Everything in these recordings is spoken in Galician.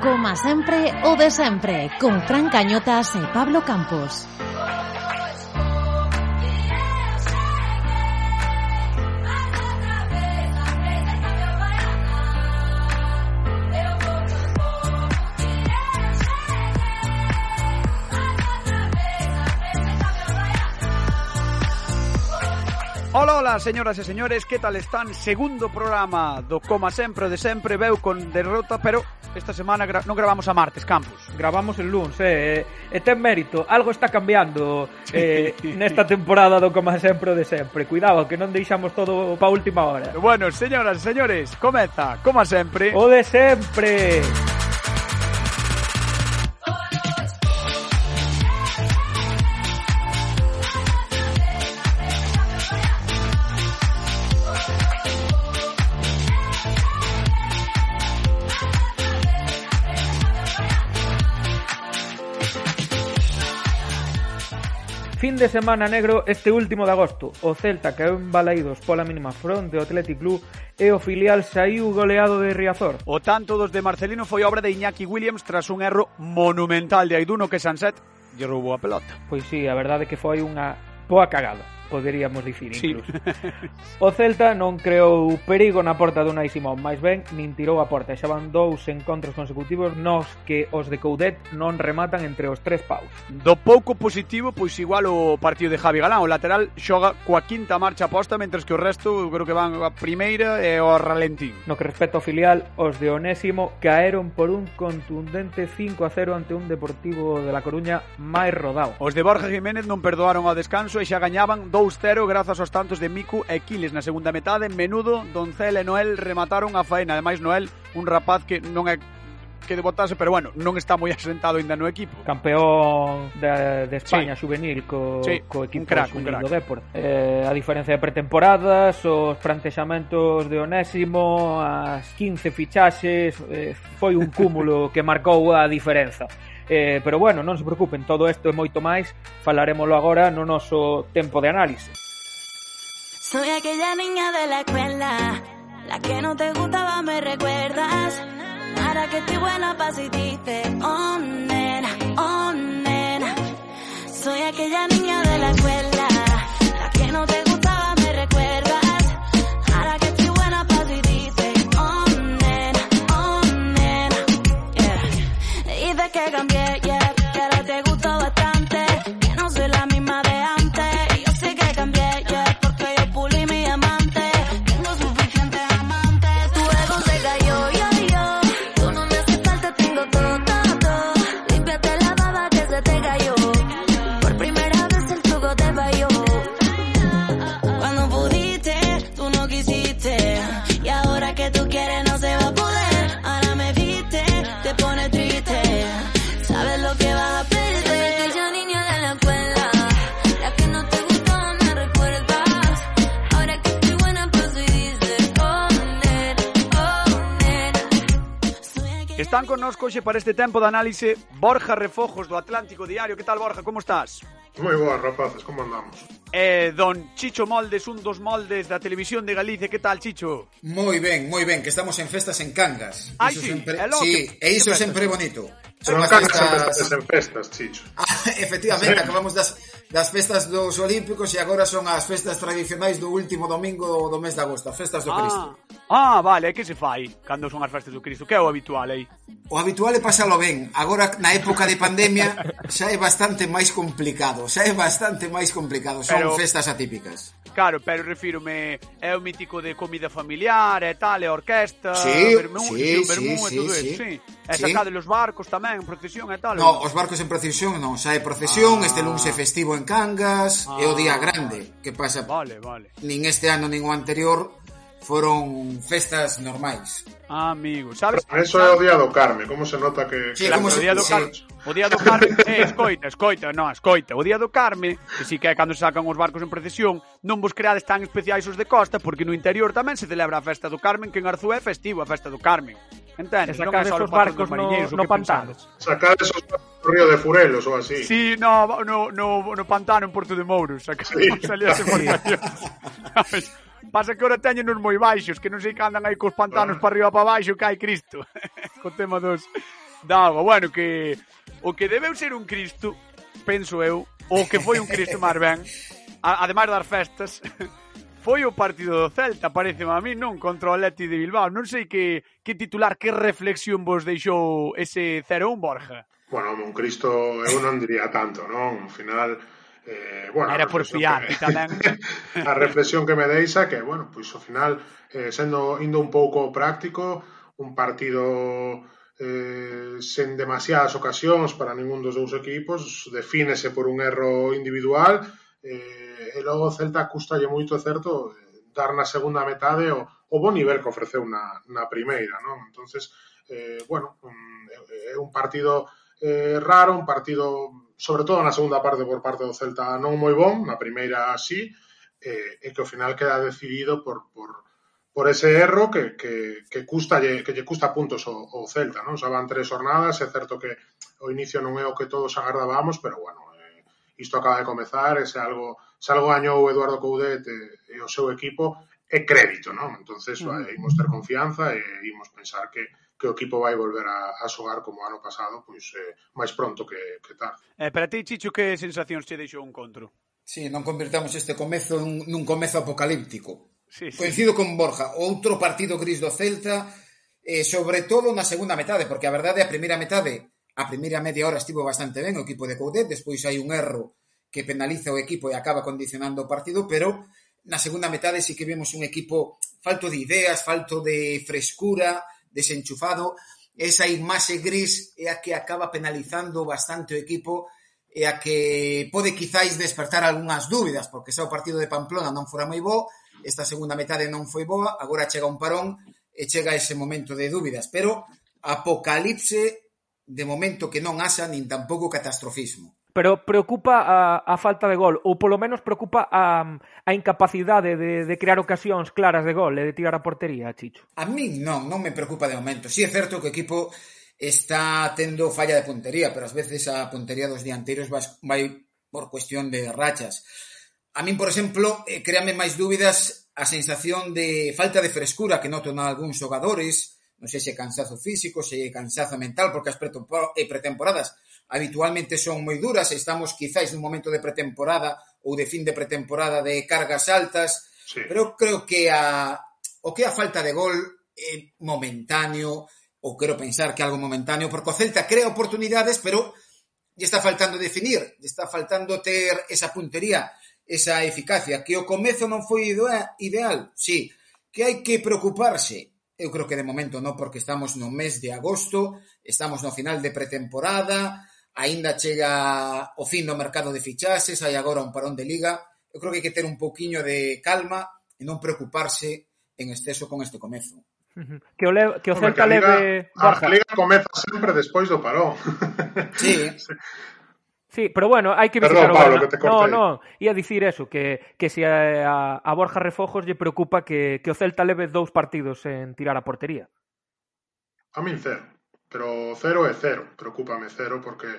Coma sempre, o de sempre, con Fran Cañotas e Pablo Campos. Ola, ola, señoras e señores, que tal están? Segundo programa do Coma Sempre de Sempre Veu con derrota, pero Esta semana gra non gravamos a martes, Campus. Gravamos el lunes, eh, eh, e ten mérito. Algo está cambiando eh, nesta temporada do Coma sempre de sempre. Cuidado, que non deixamos todo pa última hora. Bueno, señoras e señores, comeza, como sempre... O de sempre! de semana negro este último de agosto. O Celta caeu en balaídos pola mínima fronte ao Athletic Club e o filial saiu goleado de Riazor. O tanto dos de Marcelino foi obra de Iñaki Williams tras un erro monumental de Aiduno que Sanset lle roubou a pelota. Pois sí, a verdade é que foi unha boa cagada poderíamos dicir incluso. Sí. O Celta non creou perigo na porta do Nai Simón, máis ben nin tirou a porta, xa van dous encontros consecutivos nos que os de Coudet non rematan entre os tres paus. Do pouco positivo, pois igual o partido de Javi Galán, o lateral xoga coa quinta marcha posta, mentres que o resto eu creo que van a primeira e o ralentín. No que respecta ao filial, os de Onésimo caeron por un contundente 5 a 0 ante un Deportivo de La Coruña máis rodado. Os de Borja Jiménez non perdoaron ao descanso e xa gañaban 2 2-0 grazas aos tantos de Miku e Quiles na segunda metade. Menudo, Doncel e Noel remataron a faena. Ademais, Noel, un rapaz que non é que debotase, pero bueno, non está moi asentado ainda no equipo. Campeón de, de España sí. juvenil co, sí. co equipo un crack, un crack. do Depor. Eh, a diferencia de pretemporadas, os plantexamentos de Onésimo, as 15 fichaxes, eh, foi un cúmulo que marcou a diferenza. Eh, pero bueno, non se preocupen, todo isto e moito máis falaremoslo agora no noso tempo de análise. Soy aquella niña de la escuela, la que no te gustaba, me recuerdas. Ahora que estoy buena pa' si dices, oh nena, oh nena. Soy aquella niña de la escuela, la que no te nos coxe para este tempo de análise Borja Refojos do Atlántico Diario. Que tal, Borja? Como estás? Moi boas, rapaces, como andamos? Eh, don Chicho Moldes, un dos moldes da televisión de Galicia, que tal, Chicho? Moi ben, moi ben, que estamos en festas en Cangas. Ai, iso sí, sempre... é sí, que... e iso sempre bonito. Son as festas... en festas, Chicho. Ah, efectivamente, acabamos das das festas dos Olímpicos e agora son as festas tradicionais do último domingo do mes de agosto, as festas do ah. Cristo. Ah, vale, que se fai cando son as festas do Cristo? Que é o habitual aí? O habitual é pasalo ben. Agora, na época de pandemia, xa é bastante máis complicado. Xa é bastante máis complicado. Son pero, festas atípicas. Claro, pero refírome, é o mítico de comida familiar, e tal, e orquesta, sí, vermú, sí, vermú sí, e todo sí, eso, sí. sí. E sí. sacade os barcos tamén, en procesión e tal. No, os barcos en procesión non, xa é procesión, ah. este lunes é festivo en en Cangas ah, e o Día ah, Grande, que pasa vale, vale. nin este ano nin o anterior foron festas normais. Ah, amigo, sabes? Pero eso é o día do Carme, como se nota que... Sí, que como se... o, día do Carme, sí. o día do Carme, eh, escoita, escoita, non, escoita, o día do Carme, que si sí que é cando se sacan os barcos en procesión, non vos creades tan especiais os de Costa, porque no interior tamén se celebra a festa do Carmen, que en Arzúa é festivo a festa do Carmen. Entendes? Non é só os barcos no, no pantano. Sacar esos barcos Río de Furelos ou así. Sí, no, no, no, no pantano en Porto de Mouros, sacamos sí. ali as informacións. Pasa que ahora teñen uns moi baixos, que non sei que andan aí cos pantanos ah. para arriba para baixo, que hai Cristo. Co tema dos da agua. Bueno, que o que debeu ser un Cristo, penso eu, o que foi un Cristo máis ben, a, ademais das festas, foi o partido do Celta, parece a mí, non? Contra o Atleti de Bilbao. Non sei que, que titular, que reflexión vos deixou ese 0-1, Borja. Bueno, un Cristo eu non diría tanto, non? Ao final, Eh, bueno, Era por fiar, que, tamén. a reflexión que me deixa que, bueno, pois ao final, eh, sendo indo un pouco práctico, un partido eh, sen demasiadas ocasións para ningún dos dous equipos, defínese por un erro individual, eh, e logo o Celta custalle moito, certo, eh, dar na segunda metade o, o bo nivel que ofreceu na, na primeira, non? entonces eh, bueno, mm, é un, un partido eh, raro, un partido sobre todo na segunda parte por parte do Celta non moi bon, na primeira así, eh, e que ao final queda decidido por, por, por ese erro que, que, que, custa, que lle custa puntos o, o Celta, non? Xa van tres jornadas, é certo que o inicio non é o que todos agardábamos, pero bueno, eh, isto acaba de comezar, ese algo, se algo gañou Eduardo Coudet e, e o seu equipo, é crédito, non? Entonces, uh eh, -huh. imos ter confianza e imos pensar que, que o equipo vai volver a, a xogar como ano pasado, pois eh, máis pronto que, que tarde. Eh, para ti, Chicho, que sensacións te deixou un encontro? Sí, non convirtamos este comezo nun, nun comezo apocalíptico. Sí, sí. Coincido con Borja, outro partido gris do Celta, eh, sobre todo na segunda metade, porque a verdade a primeira metade, a primeira media hora estivo bastante ben o equipo de Coudet, despois hai un erro que penaliza o equipo e acaba condicionando o partido, pero na segunda metade sí que vemos un equipo falto de ideas, falto de frescura, desenchufado, esa imaxe gris é a que acaba penalizando bastante o equipo e a que pode quizáis despertar algunhas dúbidas, porque xa o partido de Pamplona non fora moi bo, esta segunda metade non foi boa, agora chega un parón e chega ese momento de dúbidas, pero apocalipse de momento que non asa nin tampouco catastrofismo pero preocupa a, a falta de gol, ou polo menos preocupa a, a incapacidade de, de crear ocasións claras de gol e de tirar a portería, Chicho. A mí non, non me preocupa de momento. Si sí, é certo que o equipo está tendo falla de puntería, pero ás veces a puntería dos dianteiros vai por cuestión de rachas. A min, por exemplo, eh, créame máis dúbidas a sensación de falta de frescura que noto na algúns xogadores, non sei se é cansazo físico, se é cansazo mental, porque as eh, pretemporadas habitualmente son moi duras, estamos quizáis nun momento de pretemporada ou de fin de pretemporada de cargas altas, sí. pero creo que a, o que a falta de gol é momentáneo, ou quero pensar que algo momentáneo, porque o Celta crea oportunidades, pero lle está faltando definir, lle está faltando ter esa puntería, esa eficacia, que o comezo non foi ideal, sí, que hai que preocuparse, eu creo que de momento non, porque estamos no mes de agosto, estamos no final de pretemporada, aínda chega o fin do mercado de fichaxes, hai agora un parón de liga, eu creo que hai que ter un pouquiño de calma e non preocuparse en exceso con este comezo. Que o, le, que o Celta a Liga, leve A Liga comeza sempre despois do parón. Sí. Sí, pero bueno, hai que visitar Perdón, o Pablo, que te. No, no, ia dicir eso, que, que se a, a Borja Refojos lle preocupa que, que o Celta leve dous partidos en tirar a portería. A min cero. Pero cero é cero, preocúpame cero porque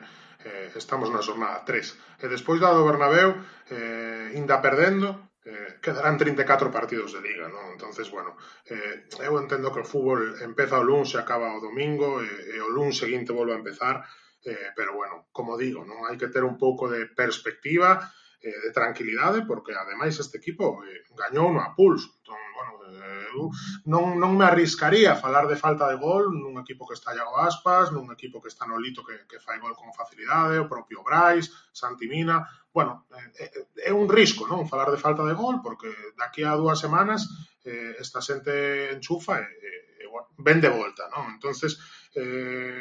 eh, estamos na jornada 3. E despois da do Bernabéu, eh, inda perdendo, eh, quedarán 34 partidos de liga, non? entonces bueno, eh, eu entendo que o fútbol empeza o lunes e acaba o domingo, e, e o lunes seguinte volve a empezar, eh, pero bueno, como digo, non hai que ter un pouco de perspectiva eh, tranquilidade, porque ademais este equipo eh, gañou no a pulso. Entón, bueno, eh, eu non, non me arriscaría a falar de falta de gol nun equipo que está Iago Aspas, nun equipo que está no Lito que, que fai gol con facilidade, o propio Brais, Santimina... Bueno, eh, eh, é un risco, non? Falar de falta de gol, porque daqui a dúas semanas eh, esta xente enchufa e, e, e bueno, ven de volta, non? Entonces, eh,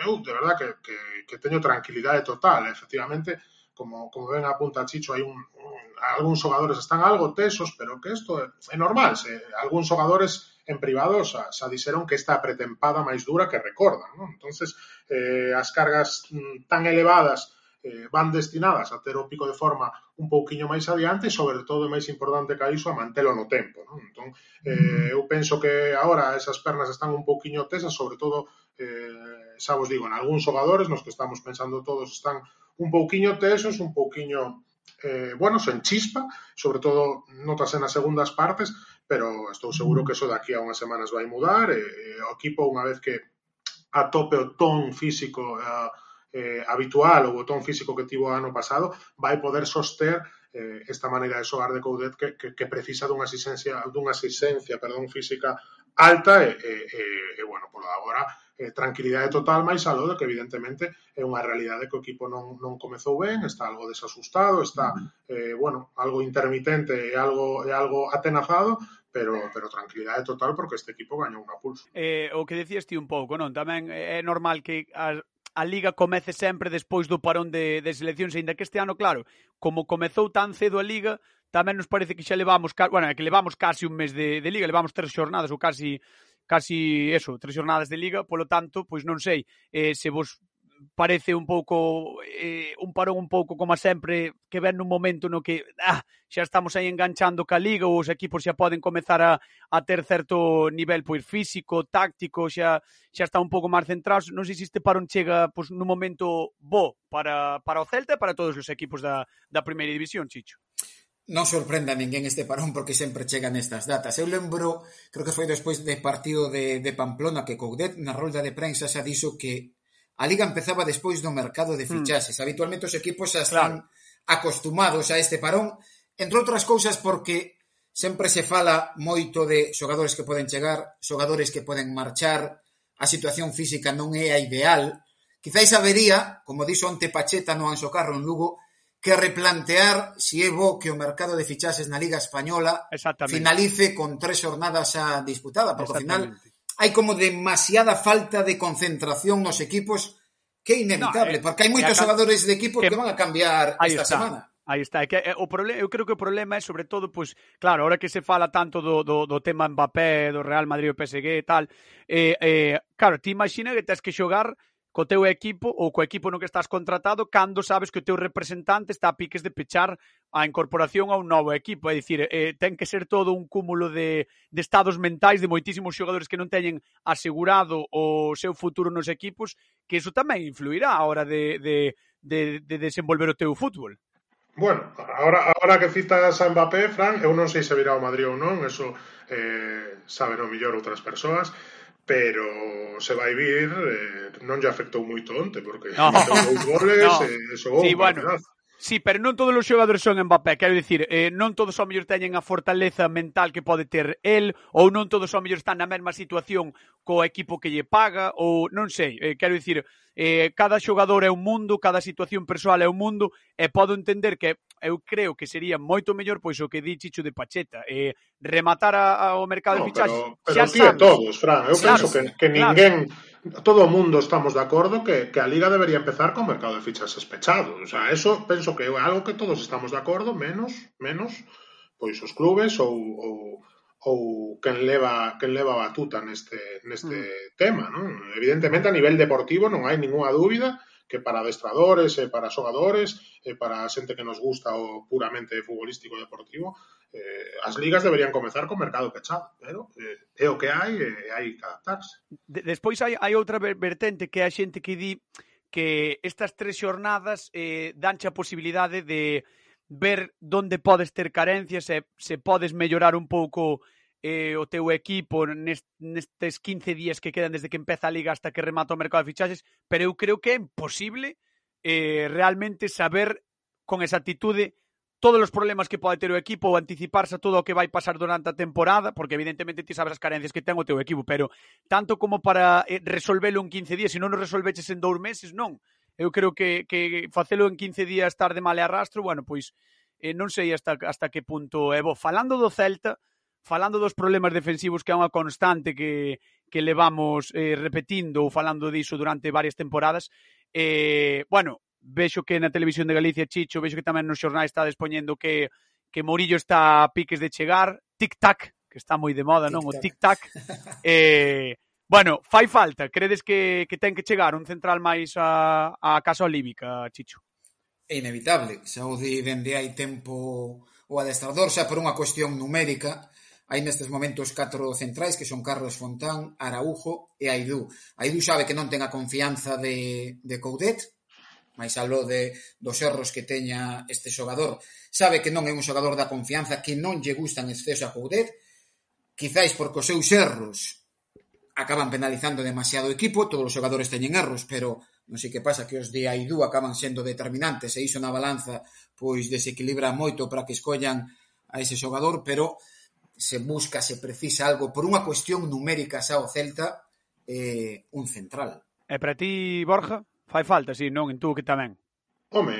eu de verdad que, que, que teño tranquilidade total, efectivamente, como, como ven apunta Chicho, hai un, un algúns xogadores están algo tesos, pero que isto é, é normal, se algúns xogadores en privado xa, xa dixeron que esta pretempada máis dura que recordan, non? Entonces, eh, as cargas mm, tan elevadas eh, van destinadas a ter o pico de forma un pouquiño máis adiante e, sobre todo, máis importante que iso, a mantelo no tempo. Non? Entón, eh, eu penso que agora esas pernas están un pouquiño tesas, sobre todo, eh, xa vos digo, en algúns xogadores nos que estamos pensando todos están un pouquiño tesos, un pouquiño eh, bueno, sen chispa, sobre todo notase nas segundas partes, pero estou seguro que eso daqui a unhas semanas vai mudar, e, e o equipo unha vez que atope o ton físico eh, eh, habitual ou o ton físico que tivo ano pasado, vai poder soster eh, esta maneira de xogar de Coudet que, que, que precisa dunha asistencia, dunha asistencia perdón, física alta e, e, e, e bueno, por agora eh, tranquilidade total, máis aló que evidentemente é unha realidade que o equipo non, non comezou ben, está algo desasustado, está, eh, bueno, algo intermitente e algo, e algo atenazado, pero, pero tranquilidade total porque este equipo gañou unha pulso. Eh, o que decías ti un pouco, non? Tamén é normal que a, a Liga comece sempre despois do parón de, de seleccións, ainda que este ano, claro, como comezou tan cedo a Liga, Tamén nos parece que xa levamos, bueno, que levamos casi un mes de, de liga, levamos tres xornadas ou casi casi eso, tres xornadas de liga, polo tanto, pois non sei, eh, se vos parece un pouco eh, un parón un pouco como sempre que ven nun momento no que ah, xa estamos aí enganchando ca liga ou os equipos xa poden comezar a, a ter certo nivel pois físico, táctico, xa xa está un pouco máis centrados. Non sei se este parón chega pois nun momento bo para para o Celta e para todos os equipos da da primeira división, Chicho non sorprenda a ninguén este parón porque sempre chega nestas datas. Eu lembro, creo que foi despois de partido de, de Pamplona que Coudet na rolda de prensa xa dixo que a liga empezaba despois do mercado de mm. fichaxes. Mm. Habitualmente os equipos xa están claro. acostumados a este parón, entre outras cousas porque sempre se fala moito de xogadores que poden chegar, xogadores que poden marchar, a situación física non é a ideal. Quizáis habería, como dixo ante Pacheta no Anxo Carro en Lugo, que replantear se é bo que o mercado de fichaxes na Liga Española finalice con tres xornadas xa disputada, porque ao final hai como demasiada falta de concentración nos equipos que é inevitable, no, eh, porque hai moitos xogadores de equipos que, que van a cambiar esta está. semana. Aí está, que eh, o problema, eu creo que o problema é sobre todo, pois, claro, ahora que se fala tanto do, do, do tema Mbappé, do Real Madrid, o PSG e tal, eh, eh, claro, ti imagina que tens que xogar co teu equipo ou co equipo no que estás contratado cando sabes que o teu representante está a piques de pechar a incorporación a un novo equipo. É dicir, eh, ten que ser todo un cúmulo de, de estados mentais de moitísimos xogadores que non teñen asegurado o seu futuro nos equipos, que iso tamén influirá a hora de, de, de, de desenvolver o teu fútbol. Bueno, ahora, ahora que citas a Mbappé, Fran, eu non sei se virá ao Madrid ou non, eso eh, saben o millor outras persoas, pero se vai vir eh, non lle afectou moito onte porque no. dous goles no. e eh, xogou sí, bueno. Sí, pero non todos os xogadores son Mbappé, quero dicir, eh, non todos ao mellor teñen a fortaleza mental que pode ter el, ou non todos ao mellor están na mesma situación co equipo que lle paga, ou non sei, eh, quero dicir, eh, cada xogador é un mundo, cada situación persoal é un mundo, e podo entender que eu creo que sería moito mellor pois o que di Chicho de Pacheta, eh, rematar a, ao mercado no, de fichaxe. Pero, pero xa ti todos, Fran, eu claro, penso que, que ninguén... Claro todo o mundo estamos de acordo que, que a Liga debería empezar con mercado de fichaxes espechado. O sea, eso penso que é algo que todos estamos de acordo, menos menos pois os clubes ou, ou ou quen leva quen leva a batuta neste neste mm. tema, non? Evidentemente a nivel deportivo non hai ningunha dúbida que para adestradores e para xogadores e para a xente que nos gusta o puramente futbolístico e deportivo, eh, as ligas deberían comezar co mercado pechado, pero eh, é o que hai e eh, hai que adaptarse. De, despois hai, hai outra vertente que é a xente que di que estas tres xornadas eh, danche a posibilidade de ver donde podes ter carencias e se podes mellorar un pouco eh, o teu equipo nestes 15 días que quedan desde que empeza a Liga hasta que remata o mercado de fichaxes, pero eu creo que é imposible eh, realmente saber con exactitude todos os problemas que pode ter o equipo ou anticiparse a todo o que vai pasar durante a temporada, porque evidentemente ti sabes as carencias que ten o teu equipo, pero tanto como para eh, resolvelo en 15 días, se non o resolveches en dous meses, non eu creo que, que facelo en 15 días tarde mal e arrastro, bueno, pois eh, non sei hasta, hasta que punto é bo. Falando do Celta, falando dos problemas defensivos que é unha constante que, que levamos eh, repetindo ou falando diso durante varias temporadas, eh, bueno, vexo que na televisión de Galicia, Chicho, vexo que tamén nos xornais está despoñendo que que Morillo está a piques de chegar, tic-tac, que está moi de moda, tic -tac. non? O tic-tac. eh, Bueno, fai falta. Credes que, que ten que chegar un central máis a, a Casa Olívica, Chicho? É inevitable. Xa o di dende hai tempo o adestrador, xa por unha cuestión numérica, hai nestes momentos catro centrais que son Carlos Fontán, Araujo e Aidú. Aidú sabe que non ten a confianza de, de Coudet, máis aló de, dos erros que teña este xogador. Sabe que non é un xogador da confianza que non lle gusta en exceso a Coudet, quizáis porque os seus erros acaban penalizando demasiado o equipo, todos os xogadores teñen erros, pero non sei que pasa que os de Aidú acaban sendo determinantes e iso na balanza pois desequilibra moito para que escollan a ese xogador, pero se busca, se precisa algo por unha cuestión numérica xa o Celta eh, un central. E para ti, Borja, fai falta, si non, en tú que tamén. Home,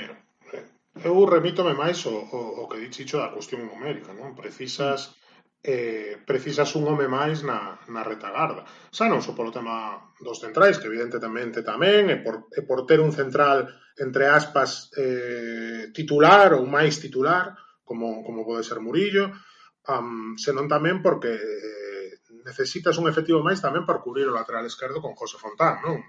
eu remítome máis o, o, o que dixicho da cuestión numérica, non? Precisas eh, precisas un home máis na, na retagarda. Xa non só polo tema dos centrais, que evidentemente tamén, e por, e por ter un central, entre aspas, eh, titular ou máis titular, como, como pode ser Murillo, um, senón tamén porque eh, necesitas un efectivo máis tamén para cubrir o lateral esquerdo con José Fontán, non?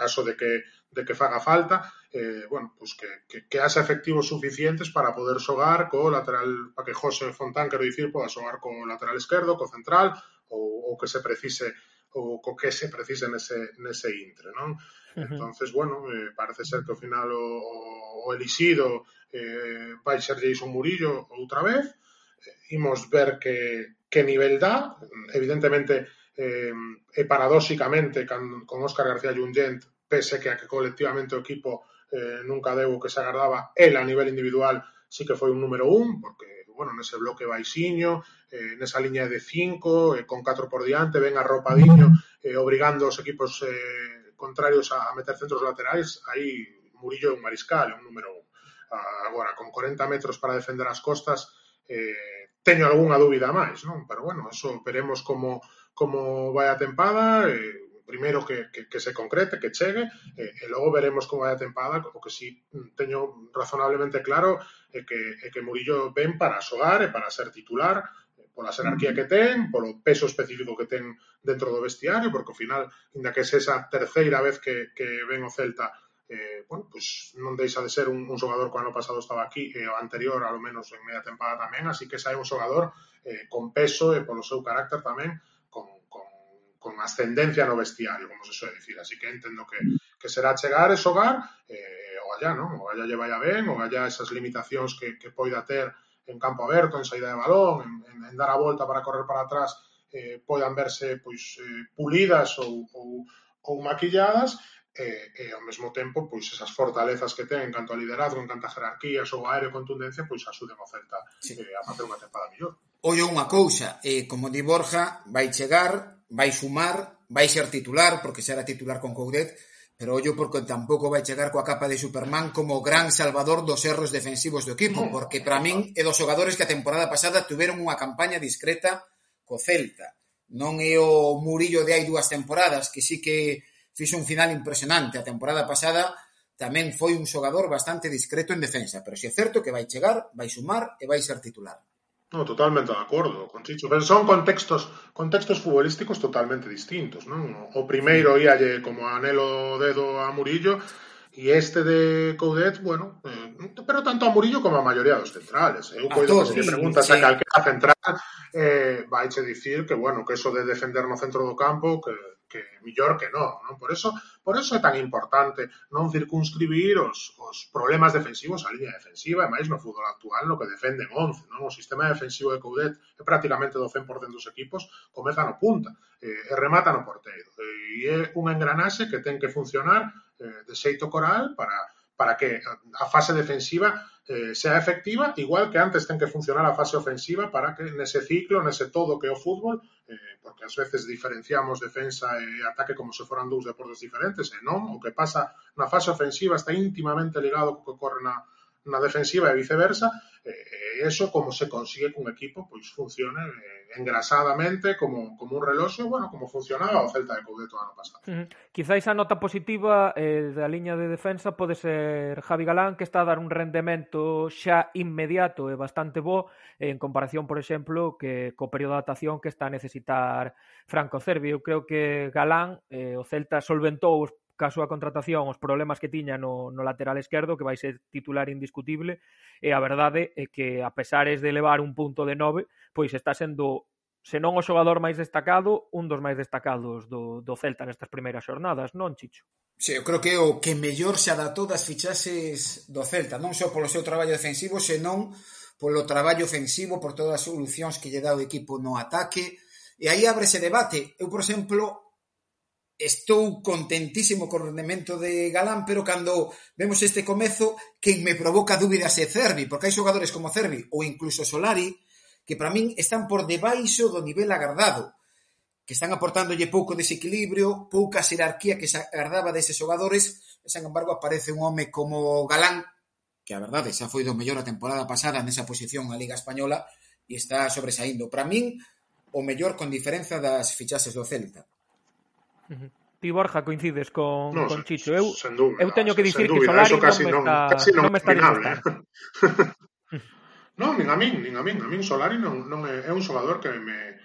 caso de que, de que faga falta, eh, bueno, pues que, que, que haxa efectivos suficientes para poder xogar co lateral, para que José Fontán, quero dicir, poda xogar co lateral esquerdo, co central, ou, ou que se precise o co que se precise nese, nese intre, non? Uh -huh. entonces bueno, eh, parece ser que ao final o, o elixido eh, vai ser Jason Murillo outra vez, eh, imos ver que, que nivel dá, evidentemente eh, e paradóxicamente can, con Óscar García Llungent pese que a que colectivamente o equipo eh, nunca deu o que se agardaba el a nivel individual sí que foi un número un porque bueno, nese bloque baixiño eh, nesa liña de 5, eh, con 4 por diante, ben arropadiño eh, obrigando os equipos eh, contrarios a, a meter centros laterais aí Murillo é un mariscal, é un número un ah, agora, con 40 metros para defender as costas eh, teño algunha dúbida máis, non? Pero bueno, eso veremos como como vai a tempada, eh, primeiro que, que, que se concrete, que chegue, eh, e logo veremos como vai a tempada, o que si mm, teño razonablemente claro é eh, que, é que Murillo ven para xogar e para ser titular, eh, pola xerarquía que ten, polo peso específico que ten dentro do vestiario, porque ao final, inda que se esa terceira vez que, que ven o Celta, eh, bueno, pues non deixa de ser un, un xogador que o ano pasado estaba aquí e eh, o anterior, alo menos en media tempada tamén, así que xa é un xogador eh, con peso e polo seu carácter tamén con ascendencia no vestiario, como se suele dicir. Así que entendo que, que será chegar e xogar eh, o allá, non? O allá lle vai a ben, o allá esas limitacións que, que poida ter en campo aberto, en saída de balón, en, en, en dar a volta para correr para atrás, eh, poidan verse pois eh, pulidas ou, ou, ou maquilladas, e, e ao mesmo tempo pois esas fortalezas que ten en canto a liderazgo, en canto a jerarquías ou a aéreo contundencia, pois axuden o Celta sí. eh, a facer unha tempada mellor. Ollo unha cousa, eh, como di Borja, vai chegar vai sumar, vai ser titular, porque xa era titular con Coudet, pero ollo porque tampouco vai chegar coa capa de Superman como gran salvador dos erros defensivos do equipo, mm. porque para min é dos xogadores que a temporada pasada tuveron unha campaña discreta co Celta. Non é o Murillo de hai dúas temporadas, que sí que fixo un final impresionante. A temporada pasada tamén foi un xogador bastante discreto en defensa, pero si é certo que vai chegar, vai sumar e vai ser titular. No, totalmente de acordo con Chicho, pero son contextos contextos futbolísticos totalmente distintos, non? O primeiro íalle como anelo dedo a Murillo e este de Coudet, bueno, eh, pero tanto a Murillo como a maioría dos centrales. Eu coido que se sí, preguntas sí. a calquera central eh, vai che dicir que, bueno, que eso de defender no centro do campo que que millor que non, non? Por eso, por eso é tan importante non circunscribir os, os problemas defensivos á liña defensiva, e máis no fútbol actual no que defenden 11, non? O sistema defensivo de Coudet é prácticamente do 100% dos equipos comeza no punta eh, e remata no porteiro. E é unha engranaxe que ten que funcionar eh, de xeito coral para para que a fase defensiva eh, sea efectiva, igual que antes ten que funcionar a fase ofensiva para que nese ciclo, nese todo que é o fútbol, eh, porque ás veces diferenciamos defensa e ataque como se foran dous deportes diferentes, e non, o que pasa na fase ofensiva está íntimamente ligado co que ocorre na, na defensiva e viceversa, e eso como se consigue cun equipo pois funcione eh, engrasadamente como, como un reloxo, bueno, como funcionaba o Celta de Coudeto ano pasado. Uh -huh. Quizáis a nota positiva eh, da liña de defensa pode ser Javi Galán, que está a dar un rendemento xa inmediato e bastante bo en comparación, por exemplo, que co período de adaptación que está a necesitar Franco Cervi. Eu creo que Galán, eh, o Celta solventou os ca súa contratación os problemas que tiña no, no lateral esquerdo, que vai ser titular indiscutible, e a verdade é que a pesares de levar un punto de nove, pois está sendo se non o xogador máis destacado, un dos máis destacados do, do Celta nestas primeiras xornadas, non, Chicho? Sí, eu creo que o que mellor se adaptou das fichases do Celta, non só polo seu traballo defensivo, senón polo traballo ofensivo, por todas as solucións que lle dá o equipo no ataque, e aí abre ese debate. Eu, por exemplo, estou contentísimo co rendemento de Galán, pero cando vemos este comezo, quen me provoca dúbidas é Cervi, porque hai xogadores como Cervi ou incluso Solari, que para min están por debaixo do nivel agardado, que están aportándolle pouco desequilibrio, pouca xerarquía que se agardaba deses xogadores, e, sen embargo, aparece un home como Galán, que a verdade xa foi do mellor a temporada pasada nesa posición na Liga Española, e está sobresaindo. Para min, o mellor con diferenza das fichases do Celta. Uh -huh. Ti, Borja, coincides con, no, con Chicho. Eu, sen dúbida, eu teño que dicir que Solari casi non, me está, casi non, non me está eh. non, nin a min, nin a min. A min Solari non, non é, é un xogador que me,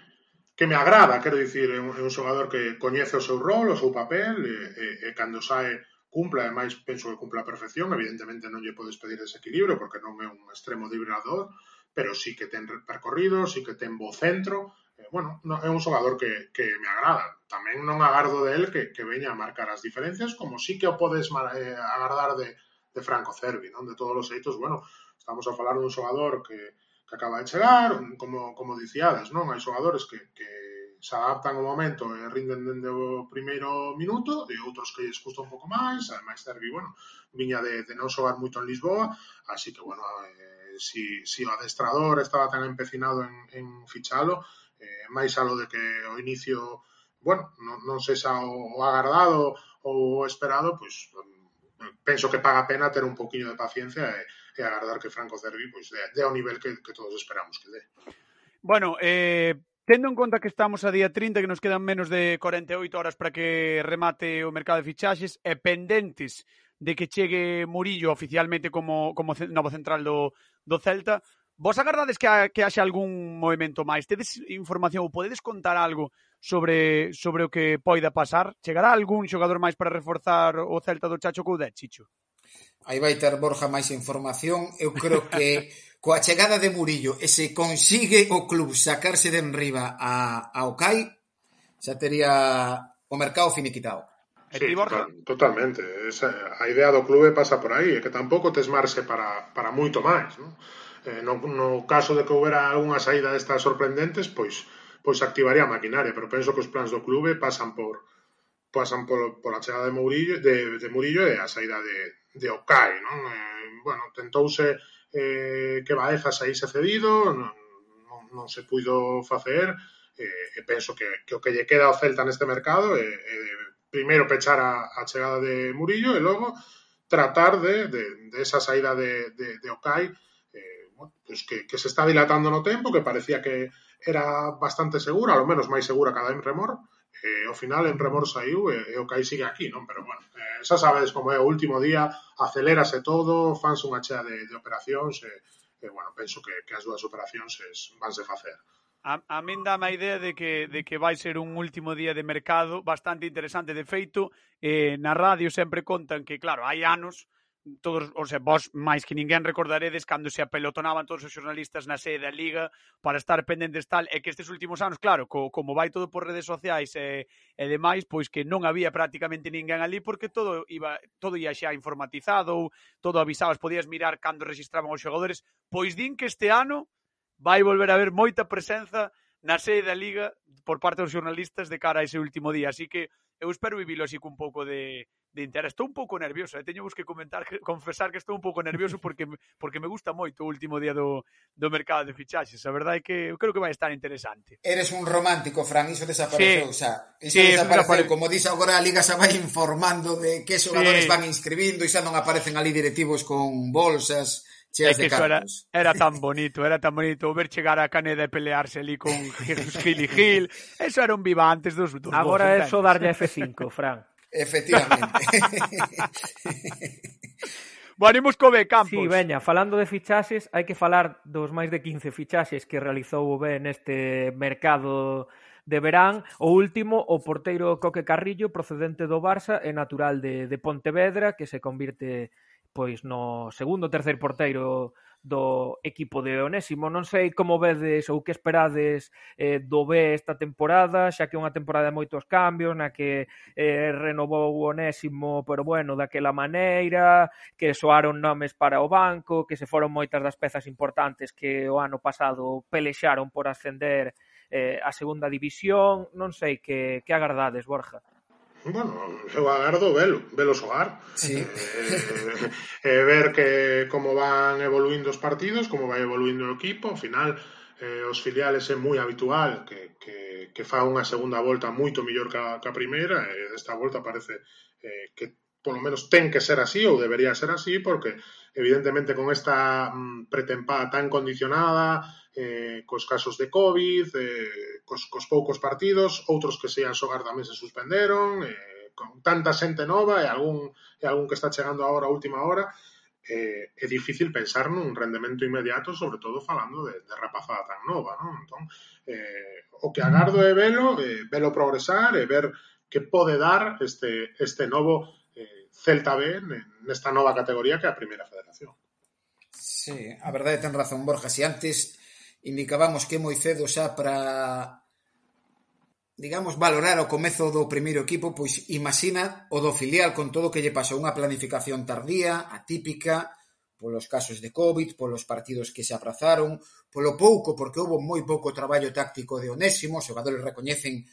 que me agrada, quero dicir, é un, é un xogador que coñece o seu rol, o seu papel, e, e, e cando sae cumpla, ademais penso que cumpla a perfección, evidentemente non lle podes pedir desequilibrio, porque non é un extremo vibrador, pero sí que ten percorrido, sí que ten bo centro, eh, bueno, no, é un xogador que, que me agrada, tamén non agardo de el que, que veña a marcar as diferencias, como sí que o podes eh, agardar de, de Franco Cervi, non? De todos os eitos, bueno, estamos a falar dun xogador que, que acaba de chegar, como, como dicíades, non? Hai xogadores que, que se adaptan ao momento e rinden dende o primeiro minuto e outros que lles custa un pouco máis, ademais Cervi, bueno, viña de, de non xogar moito en Lisboa, así que, bueno, eh, si, si o adestrador estaba tan empecinado en, en fichalo, eh, máis alo de que o inicio bueno, non, non sexa o agardado ou o esperado, pois penso que paga pena ter un poquinho de paciencia e, e agardar que Franco Cervi pois, dé, dé o nivel que, que todos esperamos que dé. Bueno, eh, Tendo en conta que estamos a día 30, que nos quedan menos de 48 horas para que remate o mercado de fichaxes, e pendentes de que chegue Murillo oficialmente como, como novo central do, do Celta, vos agardades que, ha, que haxe algún movimento máis? Tedes información ou podedes contar algo sobre, sobre o que poida pasar? Chegará algún xogador máis para reforzar o Celta do Chacho Coudet, Chicho? Aí vai ter Borja máis información. Eu creo que coa chegada de Murillo e se consigue o club sacarse de enriba a, a Okai, xa tería o mercado finiquitado. Sí, total, totalmente. Esa, a idea do clube pasa por aí, é que tampouco tes marxe para, para moito máis. Non? Eh, no, no caso de que houbera algunha saída destas sorprendentes, pois pois activaría a maquinaria, pero penso que os plans do clube pasan por pasan por, por a chegada de Mourillo, de, de Murillo e a saída de, de Okai, non? Eh, bueno, tentouse eh, que Baeza saíse cedido, non, non, non se puido facer, eh, e penso que, que o que lle queda ao Celta neste mercado é, é eh, primeiro pechar a, a chegada de Murillo e logo tratar de, de, de esa saída de, de, de Okai eh, bueno, pues que, que se está dilatando no tempo, que parecía que, era bastante segura, ao menos máis segura cada en remor, eh, ao final en remor saiu e, e o Kai sigue aquí, non? Pero, bueno, eh, xa sabedes como é o último día, acelérase todo, fanse unha chea de, de operacións e, e bueno, penso que, que as dúas operacións es, vanse facer. A, a min dá a idea de que, de que vai ser un último día de mercado bastante interesante. De feito, eh, na radio sempre contan que, claro, hai anos todos, o sea, vos máis que ninguén recordaredes cando se apelotonaban todos os xornalistas na sede da Liga para estar pendentes tal, e que estes últimos anos, claro, co, como vai todo por redes sociais e, e demais, pois que non había prácticamente ninguén ali porque todo iba todo ia xa informatizado, ou todo avisabas, podías mirar cando registraban os xogadores, pois din que este ano vai volver a haber moita presenza na sede da Liga por parte dos xornalistas de cara a ese último día, así que eu espero vivilo así cun pouco de, de interés. Estou un pouco nervioso, eh? teño que comentar, que, confesar que estou un pouco nervioso porque porque me gusta moito o último día do, do mercado de fichaxes. A verdade é que eu creo que vai estar interesante. Eres un romántico, Fran, iso desapareceu, sí, xa. Iso sí, desapareceu, como dis agora a Liga xa vai informando de que xogadores sí. van inscribindo e xa non aparecen ali directivos con bolsas cheas es que de era, era tan bonito, era tan bonito ver chegar a Caneda e pelearse ali con Gil y Gil. Eso era un viva antes dos, dos Agora é só darlle F5, Fran. Efectivamente. bueno, imos co B, Campos. Sí, veña, falando de fichaxes, hai que falar dos máis de 15 fichaxes que realizou o B neste mercado de verán. O último, o porteiro Coque Carrillo, procedente do Barça e natural de, de Pontevedra, que se convirte pois no segundo, terceiro porteiro do equipo de Onésimo. Non sei como vedes ou que esperades eh, do B esta temporada, xa que é unha temporada de moitos cambios, na que eh, renovou o Onésimo, pero bueno, daquela maneira, que soaron nomes para o banco, que se foron moitas das pezas importantes que o ano pasado pelexaron por ascender eh, a segunda división. Non sei que, que agardades, Borja bueno, eu agardo velo, velo xogar sí. Eh, eh, eh, ver que como van evoluindo os partidos como vai evoluindo o equipo ao final eh, os filiales é moi habitual que, que, que fa unha segunda volta moito mellor ca, ca primeira e eh, volta parece eh, que polo menos ten que ser así ou debería ser así porque evidentemente con esta mm, pretempada tan condicionada, eh, cos casos de COVID, eh, cos, cos poucos partidos, outros que se ian xogar tamén se suspenderon, eh, con tanta xente nova e algún, e algún que está chegando agora a última hora, eh, é difícil pensar nun rendemento inmediato, sobre todo falando de, de rapazada tan nova, non? Entón, eh, o que agardo é velo, eh, velo progresar e ver que pode dar este, este novo Celta B nesta nova categoría que é a primeira federación. Sí, a verdade ten razón Borja, si antes indicábamos que moi cedo xa para digamos, valorar o comezo do primeiro equipo, pois imagina o do filial con todo o que lle pasou. Unha planificación tardía, atípica, polos casos de COVID, polos partidos que se aprazaron, polo pouco, porque houve moi pouco traballo táctico de Onésimo, os xogadores recoñecen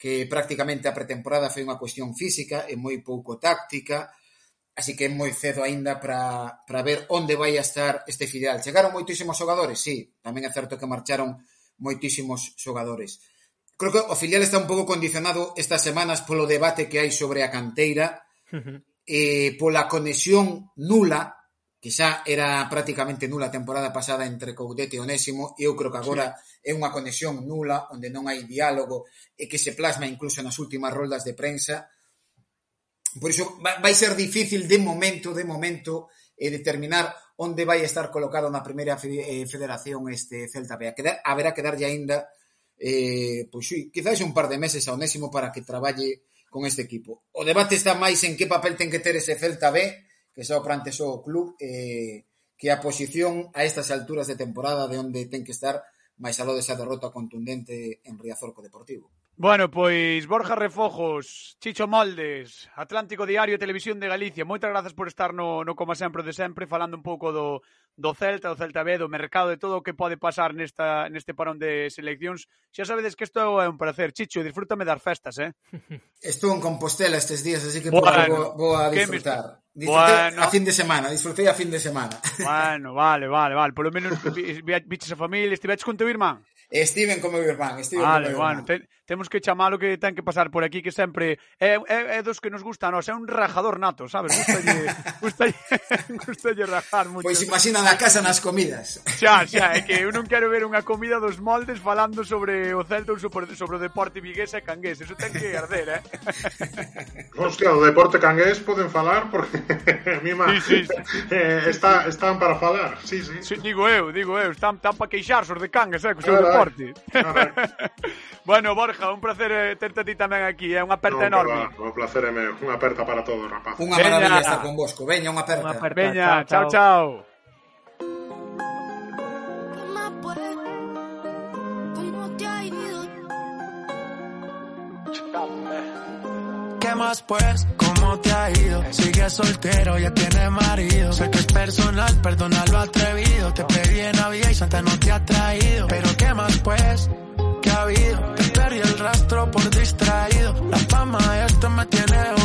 que prácticamente a pretemporada foi unha cuestión física e moi pouco táctica, así que é moi cedo aínda para ver onde vai a estar este filial. Chegaron moitísimos xogadores, sí, tamén é certo que marcharon moitísimos xogadores. Creo que o filial está un pouco condicionado estas semanas polo debate que hai sobre a canteira, uh -huh. e pola conexión nula que xa era prácticamente nula a temporada pasada entre Coudet e Onésimo, eu creo que agora sí. é unha conexión nula, onde non hai diálogo, e que se plasma incluso nas últimas roldas de prensa. Por iso vai ser difícil de momento, de momento, e determinar onde vai estar colocado na primeira eh, federación este Celta B. Haberá que darlle aínda eh, pois sí, quizás un par de meses a Onésimo para que traballe con este equipo. O debate está máis en que papel ten que ter ese Celta B, que xa o o club eh, que a posición a estas alturas de temporada de onde ten que estar máis aló desa derrota contundente en Riazorco Deportivo. Bueno, pois Borja Refojos, Chicho Moldes, Atlántico Diario e Televisión de Galicia, moitas grazas por estar no, no como sempre de sempre, falando un pouco do, do Celta, do Celta B, do mercado, de todo o que pode pasar nesta, neste parón de seleccións. Xa sabedes que isto é un placer. Chicho, disfrútame das festas, eh? Estou en Compostela estes días, así que bueno, pois, vou, vou a disfrutar. Disfrutei bueno. a fin de semana, disfrutei a fin de semana. Bueno, vale, vale, vale. Por lo menos viches a familia, estiveches con teu irmán? Estiven como meu irmán, estiven vale, con meu irmán. Bueno, te temos que chamalo que ten que pasar por aquí, que sempre é, é, é dos que nos gusta a nós, é un rajador nato, sabes? Gustalle, gustalle, gustalle rajar moito. Pois imaginan a casa nas comidas. Xa, xa, é que eu non quero ver unha comida dos moldes falando sobre o Celta ou sobre, sobre o deporte vigués e cangués, eso ten que arder, eh? Hostia, o deporte cangués poden falar porque mima sí, sí, sí. Eh, está, están para falar, sí, sí. sí digo eu, digo eu, están, están para queixarse os de cangues, eh, co seu deporte. Bueno, Borja, un placer eh, terte a ti tamén aquí, é eh? unha aperta no, enorme. Va, o placer é meu, unha aperta para todos, rapaz. Unha maravilla estar con vosco. Veña, unha aperta. Unha aperta. Veña, chao, chao. ¿Qué más pues? ¿Cómo te ha ido? Sigue soltero, ya tiene marido. Sé que es personal, perdona lo atrevido. Te pedí en Navidad y Santa no te ha traído. Pero ¿qué más pues? ¿Qué ha habido? Rastro por distraído. La fama esto me tiene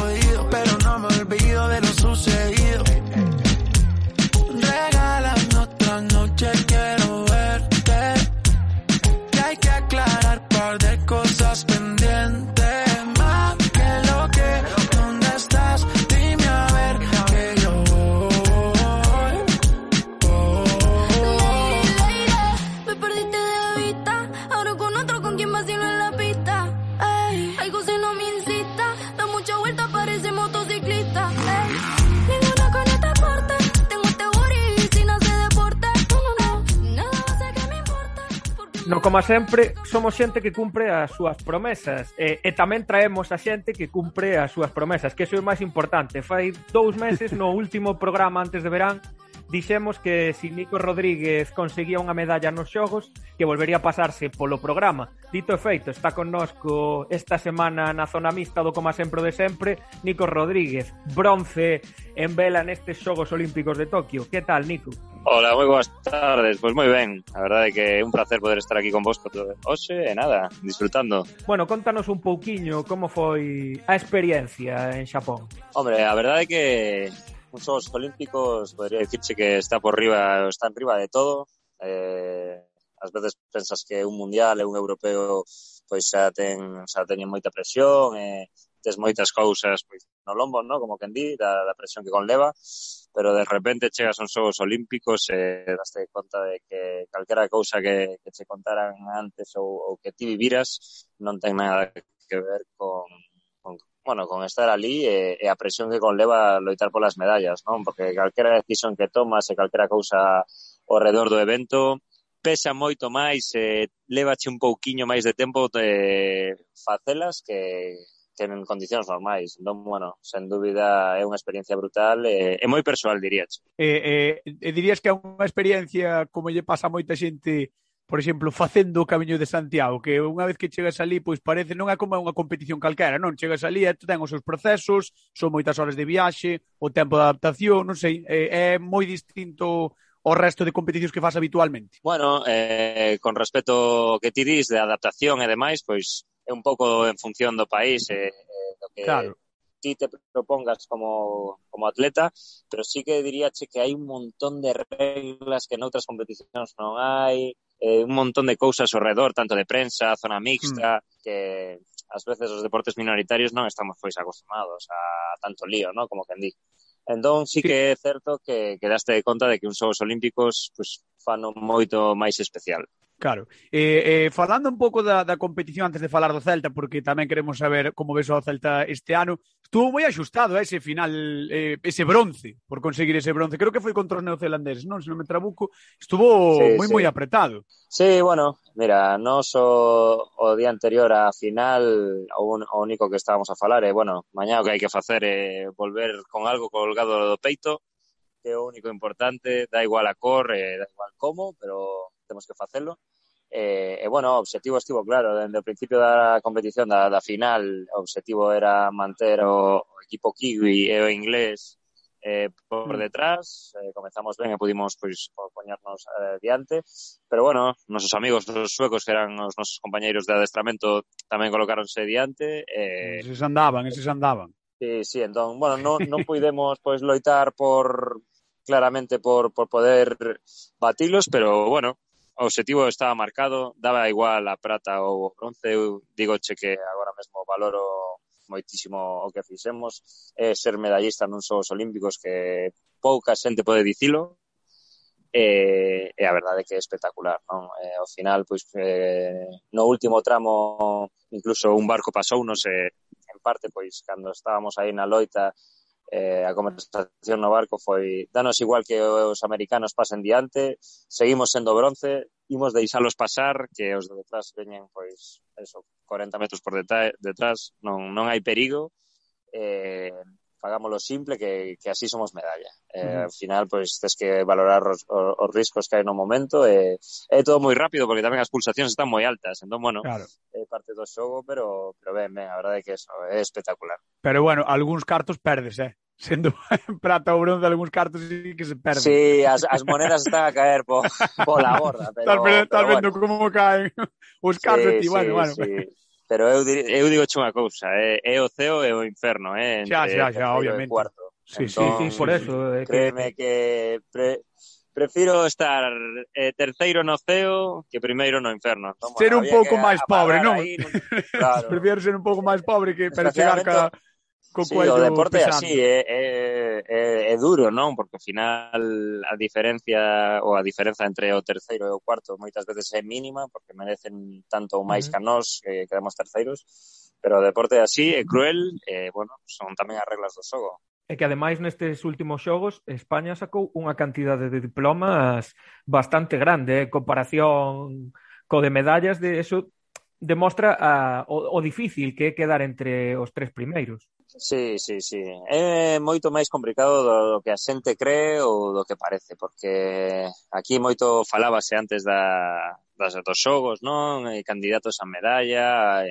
como sempre, somos xente que cumpre as súas promesas e, e tamén traemos a xente que cumpre as súas promesas, que iso é o máis importante. Fai dous meses, no último programa antes de verán, dixemos que se si Nico Rodríguez conseguía unha medalla nos xogos, que volvería a pasarse polo programa. Dito e feito, está connosco esta semana na zona mixta do Coma Sempre de Sempre, Nico Rodríguez, bronce en vela nestes xogos olímpicos de Tokio. Que tal, Nico? Hola, moi boas tardes. Pois moi ben, a verdade é que é un placer poder estar aquí con vos hoxe e nada, disfrutando. Bueno, contanos un pouquiño como foi a experiencia en Xapón. Hombre, a verdade é que os Xogos Olímpicos podría dicirse que está por riba, está en riba de todo. Eh, ás veces pensas que un mundial e un europeo pois xa ten xa teñen moita presión e tes moitas cousas pois no lombo, no? como quen di, da, da presión que conleva pero de repente chegas aos Xogos Olímpicos e daste conta de que calquera cousa que, que che contaran antes ou, ou que ti viviras non ten nada que ver con, con bueno, con estar ali e, e a presión que conleva loitar polas medallas, non? Porque calquera decisión que tomas e calquera cousa ao redor do evento pesa moito máis, eh, levache un pouquiño máis de tempo de facelas que, que en condicións normais. Entón, bueno, sen dúbida é unha experiencia brutal e, e moi persoal, dirías. Eh, eh, e dirías que é unha experiencia como lle pasa a moita xente por exemplo, facendo o camiño de Santiago, que unha vez que chegas ali, pois parece non é como unha competición calquera, non? Chegas ali e ten os seus procesos, son moitas horas de viaxe, o tempo de adaptación, non sei, é, é moi distinto o resto de competicións que faz habitualmente? Bueno, eh, con respecto ao que ti dis de adaptación e demais, pois é un pouco en función do país e, eh, eh do que claro. ti te propongas como, como atleta, pero sí que diríache que hai un montón de reglas que noutras competicións non hai, eh, un montón de cousas ao redor, tanto de prensa, zona mixta, mm. que ás veces os deportes minoritarios non estamos pois acostumados a tanto lío, ¿no? como que en di. Entón, sí que é certo que, que daste conta de que uns Xogos Olímpicos pues, fano moito máis especial. Claro. Eh, eh, falando un pouco da, da competición antes de falar do Celta, porque tamén queremos saber como ves o Celta este ano. Estuvo moi axustado eh, ese final, eh, ese bronce, por conseguir ese bronce. Creo que foi contra os neozelandeses, non? Se non me trabuco, estuvo sí, moi sí. moi apretado. Sí, bueno, mira, nos o, o día anterior á final, o, un, o único que estábamos a falar é, eh, bueno, mañá o que hai que facer é eh, volver con algo colgado do peito, que é o único importante, da igual a cor, eh, da igual como, pero temos que facelo. E, eh, e eh, bueno, o obxectivo estivo claro, dende o principio da competición, da, da final, o obxectivo era manter o, o equipo kiwi e o inglés eh, por mm. detrás, eh, comezamos ben e pudimos pois, poñernos eh, diante, pero bueno, nosos amigos os suecos que eran os nosos compañeiros de adestramento tamén colocáronse diante. Eh, eses andaban, eses andaban. Sí, sí, entón, bueno, non, non puidemos pois loitar por claramente por, por poder batilos, pero bueno, o objetivo estaba marcado, daba igual a prata ou o bronce, eu digo che que agora mesmo valoro moitísimo o que fixemos, é ser medallista nun xogos olímpicos que pouca xente pode dicilo, e, e a verdade é que é espectacular, non? E, ao final, pois, eh, no último tramo, incluso un barco pasou, non sei, en parte, pois, cando estábamos aí na loita, eh, a conversación no barco foi danos igual que os americanos pasen diante, seguimos sendo bronce, imos deixalos pasar, que os de detrás veñen, pois, eso, 40 metros por detrás, non, non hai perigo, eh, pagámoslo simple que, que así somos medalla. Eh, uh -huh. Al final, pues, tienes que valorar os, os, os riscos que hai no momento e eh, é todo moi rápido porque tamén as pulsacións están moi altas. Entón, bueno, claro. é eh, parte do xogo, pero, pero ben, ben, a verdade é que eso, é espectacular. Pero bueno, algúns cartos perdes, eh? sendo prata ou bronce algúns cartos sí que se perden. Sí, as, as monedas están a caer po, pola borda, pero, estás, pero, vendo bueno. como caen os cartos sí, ti, sí, bueno, bueno. Sí. Pero eu, dir, eu digo unha cousa, é, é o ceo e o inferno, eh, entre xa, xa, xa, obviamente. cuarto. Sí, entón, sí, sí, por eso. Eh, créeme que, que pre, prefiro estar eh, terceiro no ceo que primeiro no inferno. Entón, bueno, ser un pouco máis pobre, non? Ahí, non? Claro. prefiro ser un pouco máis pobre que para chegar cada... Co sí, o deporte pesando. así é, é, é, é duro, non? Porque ao final a diferencia ou a diferenza entre o terceiro e o cuarto moitas veces é mínima porque merecen tanto ou máis uh -huh. que nós que quedamos terceiros, pero o deporte así é cruel e, bueno, son tamén as reglas do xogo. E que ademais nestes últimos xogos España sacou unha cantidade de diplomas bastante grande, eh, en comparación co de medallas de eso demostra a, o, o difícil que é quedar entre os tres primeiros. Sí, sí, sí. É moito máis complicado do, do que a xente cree ou do que parece, porque aquí moito falábase antes da, das dos xogos, non? E candidatos a medalla,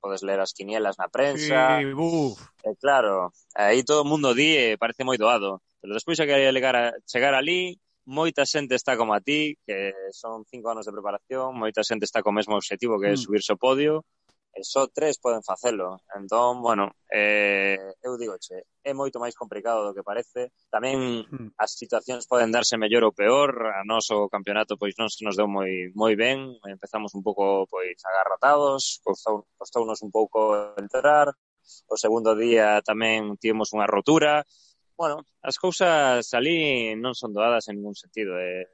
podes ler as quinielas na prensa. Sí, buf. E claro, aí todo o mundo di e parece moi doado, pero despois xa que chegar, a, chegar ali moita xente está como a ti, que son cinco anos de preparación, moita xente está co mesmo objetivo que é mm. subirse ao podio, e só tres poden facelo. Entón, bueno, eh, eu digo, che, é moito máis complicado do que parece. Tamén mm. as situacións poden darse mellor ou peor. A noso campeonato pois non se nos deu moi moi ben. Empezamos un pouco pois agarratados, costou, costounos un pouco entrar. O segundo día tamén tivemos unha rotura bueno, as cousas ali non son doadas en ningún sentido. Eh,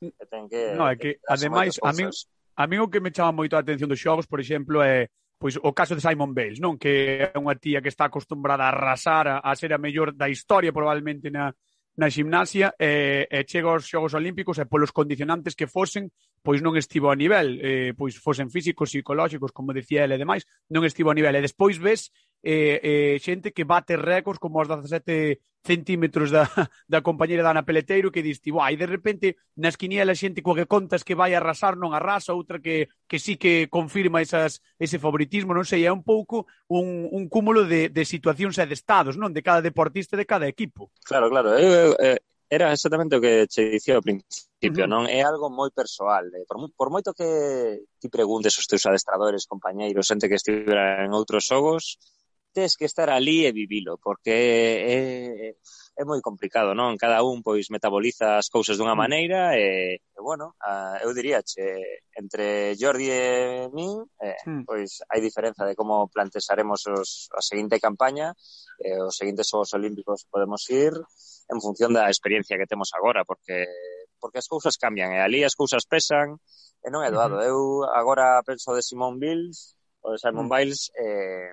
que ten que, no, é que, ademais, a min, a min o que me chama moito a atención dos xogos, por exemplo, é pois o caso de Simon Bales, non? Que é unha tía que está acostumbrada a arrasar, a, a ser a mellor da historia probablemente na, na gimnasia e, e chega aos Xogos Olímpicos e polos condicionantes que fosen, pois non estivo a nivel, eh, pois fosen físicos, psicolóxicos, como decía ele e demais, non estivo a nivel. E despois ves eh, eh, xente que bate récords como os 17 centímetros da, da compañera da Ana Peleteiro que diste, e de repente nas quinielas xente coa que contas que vai arrasar non arrasa, outra que, que sí que confirma esas, ese favoritismo, non sei, é un pouco un, un cúmulo de, de situacións e de estados, non? De cada deportista e de cada equipo. Claro, claro, eu, eu, eh, era exactamente o que che dicía ao principio, uh -huh. non? É algo moi persoal. Eh, por, por moito que ti preguntes aos teus adestradores, compañeiros, xente que estivera en outros xogos, tes que estar ali e vivilo, porque é, é moi complicado, non? Cada un pois metaboliza as cousas dunha mm. maneira e, eh, e bueno, a, eu diría che, entre Jordi e min, eh, mm. pois hai diferenza de como plantexaremos os, a seguinte campaña, eh, os seguintes Xogos Olímpicos podemos ir en función da experiencia que temos agora, porque porque as cousas cambian eh. e ali as cousas pesan e non é doado. Eu agora penso de Simón Biles, o de Simon mm. Biles, eh,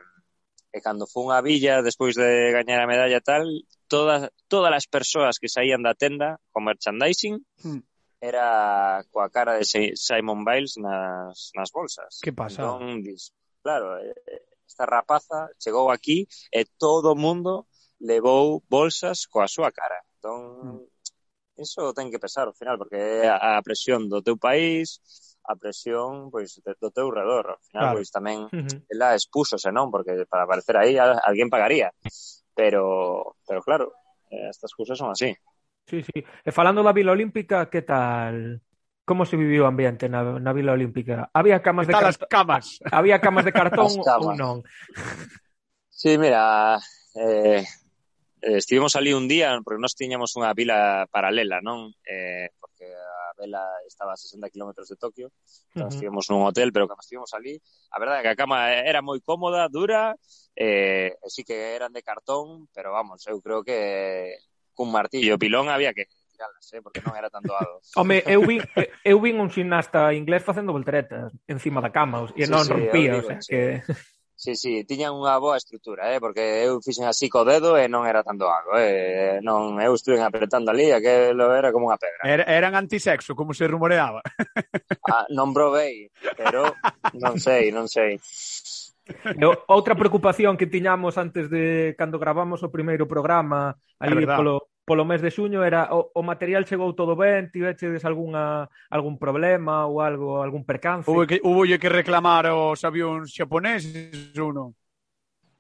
e cando fun a villa despois de gañar a medalla tal, todas todas as persoas que saían da tenda con merchandising mm. era coa cara de Simon Biles nas, nas bolsas. Que pasa? Entón, dis, claro, esta rapaza chegou aquí e todo o mundo levou bolsas coa súa cara. Entón, mm. iso ten que pesar ao final, porque é a presión do teu país, a presión pois do teu redor. Ao final, claro. pois tamén uh -huh. ela expúsose, non? Porque para aparecer aí alguén pagaría. Pero, pero claro, eh, estas cousas son así. Sí, sí. E falando da Vila Olímpica, que tal? Como se viviu o ambiente na, na Vila Olímpica? Había camas de cartón? camas? Había camas de cartón camas. ou non? Sí, mira, eh, eh, estivemos ali un día, porque nós tiñamos unha vila paralela, non? Eh, porque a vela estaba a 60 km de Tokio, entón, uh -huh. estivemos nun hotel, pero cando estivemos ali, a verdade é que a cama era moi cómoda, dura, eh, sí que eran de cartón, pero vamos, eu creo que cun martillo pilón había que tirarlas, eh, porque non era tan doado. Home, eu vin, eu vin un xinasta inglés facendo volteretas encima da cama, e sí, non sí, rompía, digo, o sea, sí. que... Sí, sí, tiñan unha boa estrutura, eh, porque eu fixen así co dedo e non era tanto algo, eh, non eu estuve apretando ali, aquilo era como unha pedra. Era, eran antisexo, como se rumoreaba. ah, non provei, pero non sei, non sei. E outra preocupación que tiñamos antes de cando gravamos o primeiro programa, ali polo, polo mes de xuño era o, o material chegou todo ben, tivechedes algunha algún problema ou algo, algún percance? Hubo que hubo que reclamar os avións xaponeses ou non?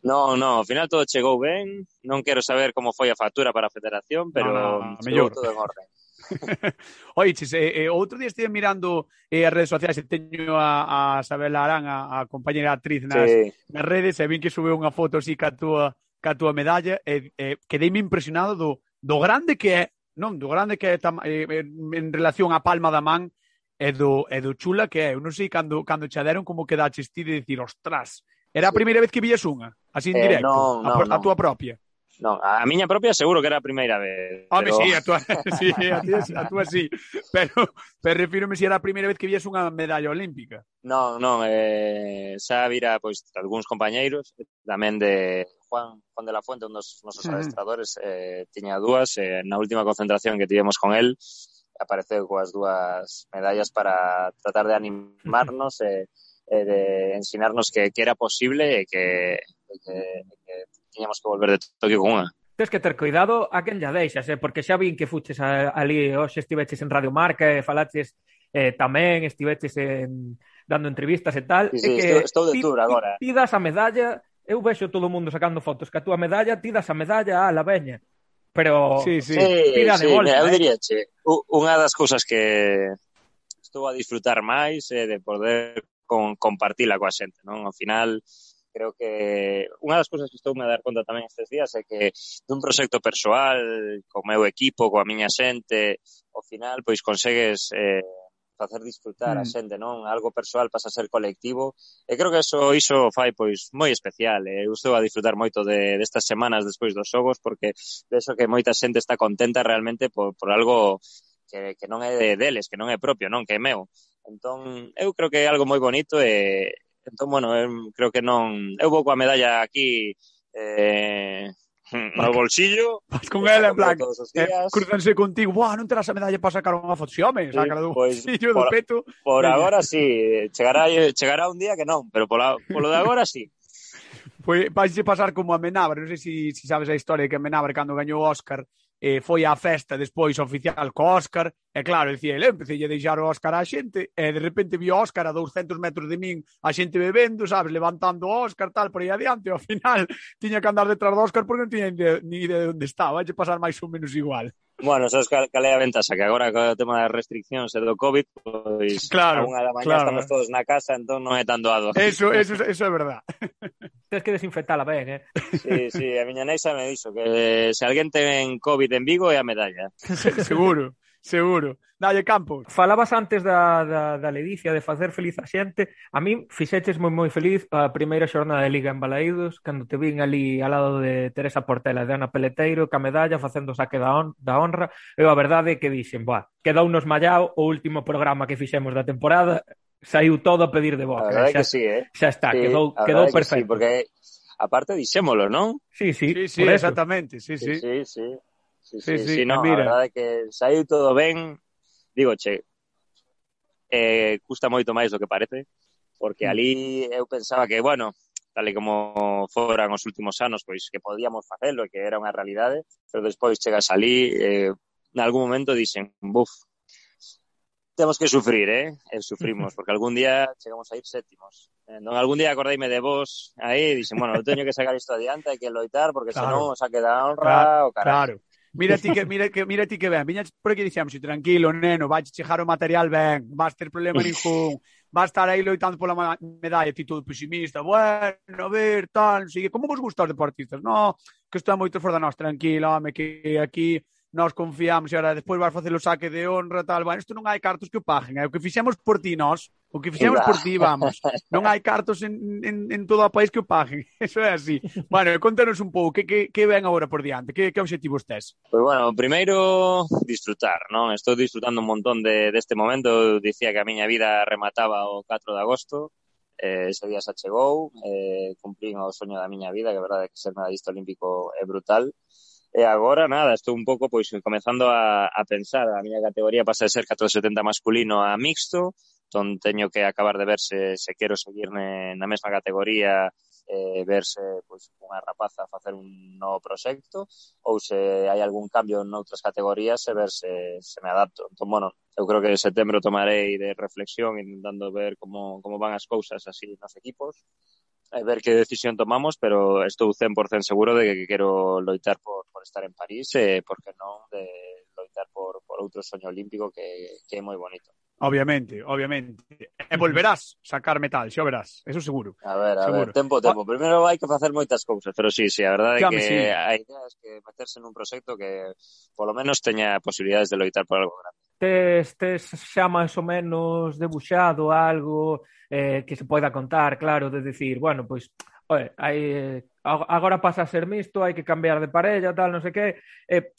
Non, non, ao final todo chegou ben. Non quero saber como foi a factura para a federación, pero no, no, chegou mellor. todo en orden. Oiches, eh, eh, outro día estive mirando eh, as redes sociais e teño a, a Sabela Arán, a, a compañera actriz nas, sí. nas redes, e vin que subeu unha foto así ca túa, ca túa medalla e eh, eh, quedei-me impresionado do, do grande que é, non, do grande que é tam, eh, eh en relación á palma da man e do, e do chula que é. Eu non sei cando, cando che deron como que daches ti de dicir, ostras, era a primeira vez que villas unha, así en eh, directo, no, no, a, a túa propia. Non, a miña propia seguro que era a primeira vez. Home, pero... sí, a túa, sí, a ti, a túa sí. Pero, pero refírome se si era a primeira vez que vías unha medalla olímpica. Non, non, eh, xa vira pois algúns compañeiros, tamén de Juan, Juan de la Fuente, un dos nosos uh adestradores, eh, tiña dúas, eh, na última concentración que tivemos con él, apareceu coas dúas medallas para tratar de animarnos e, e de ensinarnos que, que era posible e que, que, que tiñamos que volver de Tokio con unha. Tens que ter cuidado a quen lla deixas, eh? porque xa vin que fuches a, ali, hoxe estiveches en Radio Marca e falaches eh, tamén, estiveches en, dando entrevistas e tal. Sí, sí, e que estou, estou de tour agora. Ti, ti das a medalla, eu vexo todo o mundo sacando fotos, que a túa medalla, ti das a medalla, a la veña. Pero sí, sí. tira sí, de sí, bolsa. Eu eh? diría, che, unha das cousas que estou a disfrutar máis é eh, de poder con, compartila coa xente, non? Ao final, creo que unha das cousas que estou a dar conta tamén estes días é que dun proxecto persoal, co meu equipo, coa miña xente, ao final pois consegues eh, facer disfrutar mm. a xente, non? Algo persoal pasa a ser colectivo e creo que eso iso fai pois moi especial. Eh? Eu estou a disfrutar moito de destas de semanas despois dos xogos porque penso que moita xente está contenta realmente por, por algo que, que non é de deles, que non é propio, non? Que é meu. Entón, eu creo que é algo moi bonito e, Entón, bueno, eu creo que non... Eu vou coa medalla aquí eh, no bolsillo. Vas con ela, en plan, eh, cruzanse contigo, Buah, non terás a medalla para sacar unha foto. Si, home, saca do pues, bolsillo por, peto. Por Venga. agora sí, chegará, chegará un día que non, pero pola, polo de agora sí. Pois vais pasar como a Menabre, non sei se si, si sabes a historia que Menábar cando gañou o Óscar eh, foi á festa despois oficial co Óscar, e claro, dicía ele, empecé a deixar o Óscar á xente, e de repente vi o Óscar a 200 metros de min, a xente bebendo, sabes, levantando o Óscar, tal, por aí adiante, e ao final tiña que andar detrás do Óscar porque non tiña ni idea de onde estaba, vai pasar máis ou menos igual. Bueno, sabes cal, cal é a ventaxa? Que agora co tema das restriccións e do COVID, pois claro, a unha da mañá claro. estamos todos na casa, entón non é tan doado. Eso, eso, eso é verdad. Tens que desinfectala ben, eh? Sí, sí, a miña neixa me dixo que eh, se alguén ten COVID en Vigo é a medalla. Seguro. Seguro. Dalle Campos. Falabas antes da, da, da ledicia, de facer feliz a xente. A min fixeches moi moi feliz a primeira xornada de Liga en Balaídos, cando te vin ali al lado de Teresa Portela, de Ana Peleteiro, ca medalla, facendo saque da, on, da honra. Eu a verdade é que dixen, boa, quedou nos mallao o último programa que fixemos da temporada, saiu todo a pedir de boca. A xa, que sí, eh? xa está, sí, quedou, quedou perfecto. Que sí, porque aparte dixémolo, non? Sí, sí, sí, sí exactamente, sí, sí. Sí, sí, sí. Sí, sí, sí, sí no, mira. a verdade é que saiu todo ben, digo, che, eh, custa moito máis do que parece, porque mm. ali eu pensaba que, bueno, tal e como foran os últimos anos, pois que podíamos facelo e que era unha realidade, pero despois chegas ali, eh, en algún momento dicen, buf, temos que sufrir, eh? E sufrimos, porque algún día chegamos a ir séptimos. Eh, entón, algún día acordeime de vos aí e dixen, bueno, eu teño que sacar isto adiante, hai que loitar, porque claro. senón se queda honra claro, o caralho. Claro mira ti que, mira que, mira ti que ben. Viñas por aquí dixemos, tranquilo, neno, vai chejar o material ben, vas ter problema ningún, vas estar aí loitando pola medalla, ti todo pesimista, bueno, a ver, tal, sigue. Como vos gusta os deportistas? No, que está moito fora da nós, tranquilo, home, que aquí nós confiamos e ahora despois vas facer o saque de honra, tal, bueno, isto non hai cartos que o paguen, é o que fixemos por ti nós, O que fixemos por ti, vamos. Non hai cartos en, en, en todo o país que o paguen. Eso é así. Bueno, contanos un pouco, que, que, que ven agora por diante? Que, que obxectivos tes? Pois pues bueno, primeiro, disfrutar, non? Estou disfrutando un montón de, deste momento. Eu dicía que a miña vida remataba o 4 de agosto. Eh, ese día xa chegou, eh, cumplín o soño da miña vida, que a verdade é que ser medallista olímpico é brutal. E agora, nada, estou un pouco pois comenzando a, a pensar. A miña categoría pasa de ser 470 masculino a mixto, entón teño que acabar de ver se, se quero seguir ne, na mesma categoría eh, verse pois, unha rapaza facer un novo proxecto ou se hai algún cambio noutras categorías e ver se, se me adapto. Entón, bueno, eu creo que en setembro tomarei de reflexión intentando ver como, como van as cousas así nos equipos e ver que decisión tomamos, pero estou 100% seguro de que quero loitar por, por estar en París e, por que non, de loitar por, por outro soño olímpico que, que é moi bonito. Obviamente, obviamente. E volverás sacar metal, xa verás, eso seguro. A ver, a seguro. ver, tempo, tempo. Ah. Primeiro hai que facer moitas cousas, pero sí, sí, a verdade claro, é que sí. a idea é que meterse nun proxecto que polo menos teña posibilidades de loitar por algo grande. Tes, tes xa máis ou menos debuxado algo eh, que se poida contar, claro, de decir, bueno, pois, oe, hai, eh, agora pasa a ser misto, hai que cambiar de parella, tal, non sei que, eh,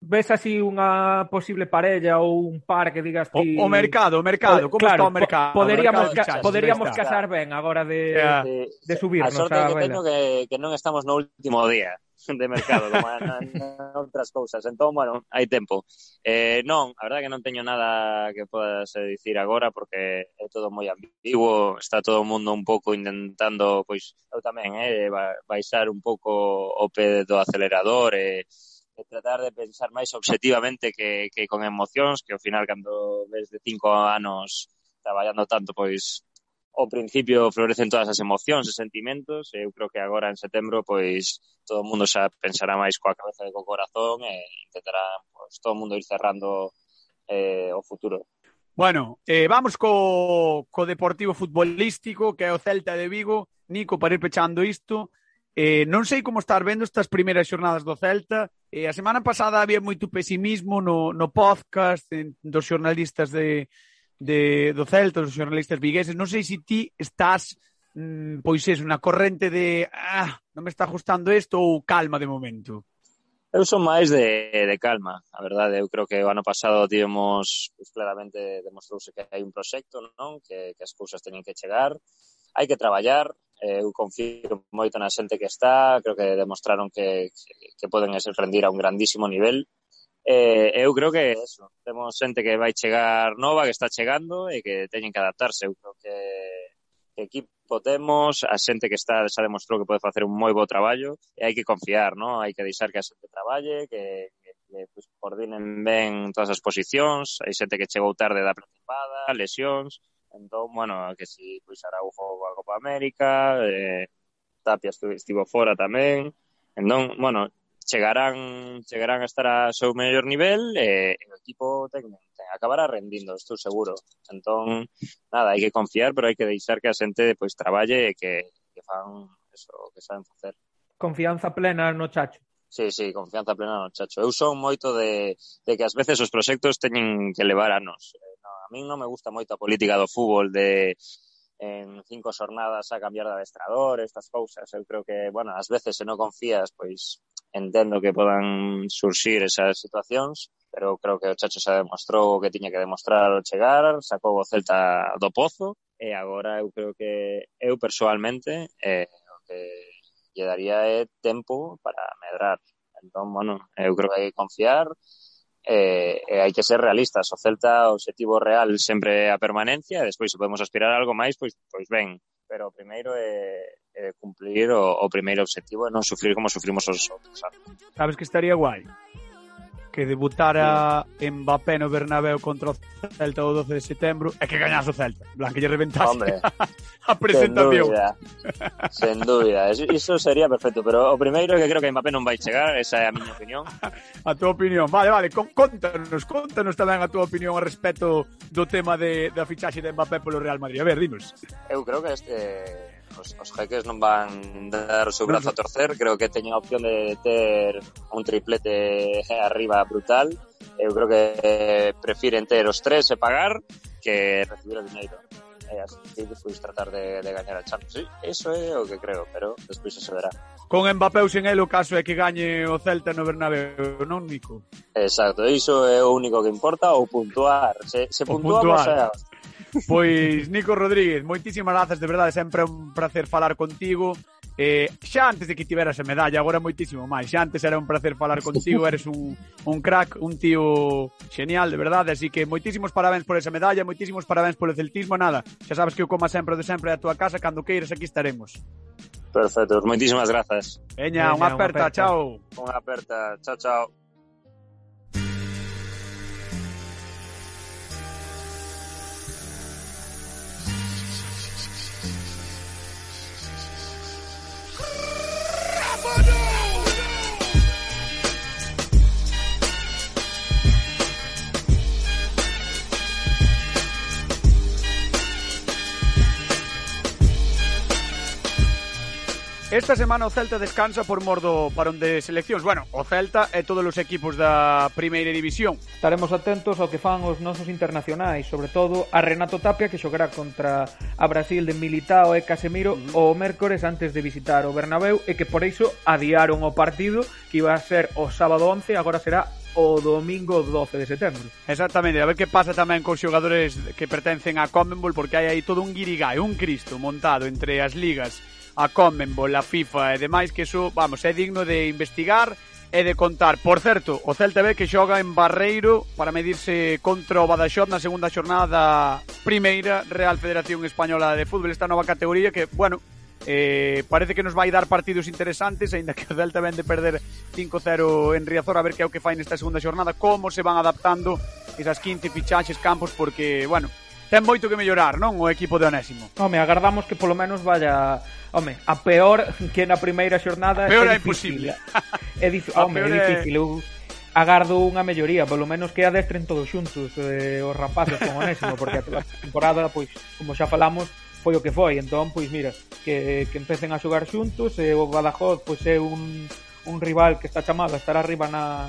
ves así unha posible parella ou un par que digas ti... O, o mercado, o mercado, como claro, está o mercado? Poderíamos, o mercado fichaxes, poderíamos está. casar ben agora de, yeah. de, de subirnos. A sorte a que vela. teño que, que non estamos no último día de mercado, como en outras cousas. Entón, bueno, hai tempo. Eh, non, a verdade que non teño nada que podas eh, dicir agora, porque é todo moi ambiguo, está todo o mundo un pouco intentando, pois, eu tamén, eh, baixar un pouco o pé do acelerador, e eh, e tratar de pensar máis objetivamente que, que con emocións, que ao final cando ves de cinco anos traballando tanto, pois ao principio florecen todas as emocións e sentimentos, e eu creo que agora en setembro pois todo o mundo xa pensará máis coa cabeza e co corazón e intentará pois, todo o mundo ir cerrando eh, o futuro. Bueno, eh, vamos co, co Deportivo Futbolístico, que é o Celta de Vigo. Nico, para ir pechando isto, Eh, non sei como estar vendo estas primeiras xornadas do Celta. Eh, a semana pasada había moito pesimismo no, no podcast en, dos xornalistas de, de, do Celta, dos xornalistas vigueses. Non sei se ti estás mm, pois é, unha corrente de ah, non me está ajustando isto ou calma de momento. Eu son máis de, de calma, a verdade. Eu creo que o ano pasado tivemos, pues, claramente demostrouse que hai un proxecto, non? Que, que as cousas teñen que chegar, hai que traballar, eu confío moito na xente que está, creo que demostraron que, que poden ser rendir a un grandísimo nivel, Eh, eu creo que eso, temos xente que vai chegar nova, que está chegando e que teñen que adaptarse. Eu creo que, que equipo temos, a xente que está xa demostrou que pode facer un moi bo traballo e hai que confiar, no? hai que deixar que a xente traballe, que, que, que pues, coordinen ben todas as posicións, hai xente que chegou tarde da pretempada, lesións, Entón, bueno, que si pois Araujo a Copa América, eh, Tapia estivo fora tamén. Entón, bueno, chegarán chegarán a estar a seu mellor nivel e eh, o equipo ten, ten acabará rendindo, estou seguro. Entón, nada, hai que confiar, pero hai que deixar que a xente pois traballe e que, que fan eso que saben facer. Confianza plena no Chacho. Sí, sí, confianza plena no Chacho. Eu son moito de, de que ás veces os proxectos teñen que levar anos. Eh, a min non me gusta moito a política do fútbol de en cinco xornadas a cambiar de adestrador, estas cousas. Eu creo que, bueno, ás veces se non confías, pois entendo que podan surxir esas situacións, pero creo que o Chacho xa demostrou o que tiña que demostrar ao chegar, sacou o Celta do pozo, e agora eu creo que eu persoalmente eh, o que lle daría é tempo para medrar. Entón, bueno, eu creo que hai que confiar, eh, eh, hai que ser realistas. O Celta o objetivo real sempre é a permanencia, e despois se podemos aspirar a algo máis, pois, pois ben. Pero o primeiro é, eh, é eh, cumplir o, o primeiro objetivo e non sufrir como sufrimos os outros. Sabes, sabes que estaría guai? que debutara Mbappé no Bernabéu contra o Celta o 12 de setembro e que gañase o Celta. Blanca lle reventase Hombre, a presentación. Sen dúbida, sen dúbida. Iso sería perfecto, pero o primeiro é que creo que Mbappé non vai chegar, esa é a miña opinión. A túa opinión. Vale, vale, contanos, contanos tamén a túa opinión a respecto do tema de, da fichaxe de Mbappé polo Real Madrid. A ver, dinos. Eu creo que este os, os jeques non van dar o seu brazo a torcer, creo que teñen a opción de ter un triplete eh, arriba brutal, eu creo que eh, prefiren ter os tres e pagar que recibir o dinheiro e así despois tratar de, de gañar a Champions. Sí, eso é o que creo, pero despois se verá. Con Mbappé ou sen el o caso é que gañe o Celta no Bernabéu, non, Nico? Exacto, iso é o único que importa, ou puntuar. Se, se puntuamos, puntuar. Eh, Pois, Nico Rodríguez, moitísimas grazas, de verdade, sempre é un placer falar contigo. Eh, xa antes de que tiveras a medalla, agora moitísimo máis. Xa antes era un placer falar contigo, eres un, un crack, un tío genial, de verdade. Así que moitísimos parabéns por esa medalla, moitísimos parabéns polo celtismo, nada. Xa sabes que eu como sempre de sempre a tua casa, cando queiras aquí estaremos. Perfecto, moitísimas grazas. Veña, unha aperta, aperta, chao. Unha aperta, chao, chao. Esta semana o Celta descansa por mor do parón de seleccións. Bueno, o Celta e todos os equipos da Primeira División. Estaremos atentos ao que fan os nosos internacionais, sobre todo a Renato Tapia que xogará contra a Brasil de Militao e Casemiro uh -huh. o mércores antes de visitar o Bernabéu e que por iso adiaron o partido que iba a ser o sábado 11, agora será o domingo 12 de setembro. Exactamente, a ver que pasa tamén cos xogadores que pertencen a Commonwealth porque hai aí todo un guirigái, un cristo montado entre as ligas a Conmebol, a FIFA e demais, que iso, vamos, é digno de investigar e de contar. Por certo, o Celta B que xoga en Barreiro para medirse contra o Badaxoz na segunda xornada da primeira Real Federación Española de Fútbol, esta nova categoría que, bueno, eh, parece que nos vai dar partidos interesantes, aínda que o Celta ven de perder 5-0 en Riazor, a ver que é o que fai nesta segunda xornada, como se van adaptando esas 15 fichaxes campos, porque, bueno, ten moito que mellorar, non? O equipo de Onésimo. Home, agardamos que polo menos vaya... Home, a peor que na primeira xornada... A peor é, é imposible. É, dif... Home, é difícil. Eu agardo unha melloría, polo menos que adestren todos xuntos eh, os rapaces con Onésimo, porque a temporada, pois, como xa falamos, foi o que foi. Entón, pois mira, que, que empecen a xogar xuntos, e eh, o Badajoz pois é un, un rival que está chamado a estar arriba na,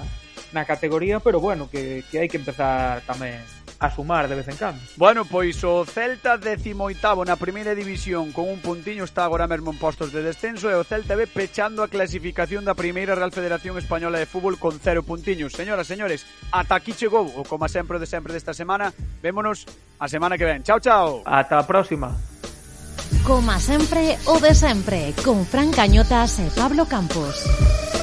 na categoría, pero bueno, que, que hai que empezar tamén a sumar de vez en cando. Bueno, pois o Celta 18º na primeira división con un puntiño está agora mesmo en postos de descenso e o Celta ve pechando a clasificación da primeira Real Federación Española de Fútbol con cero puntiños. Señoras, señores, ata aquí chegou o como sempre de sempre desta semana. Vémonos a semana que ven. Chao, chao. Ata a próxima. Coma sempre o de sempre con Fran Cañotas e Pablo Campos.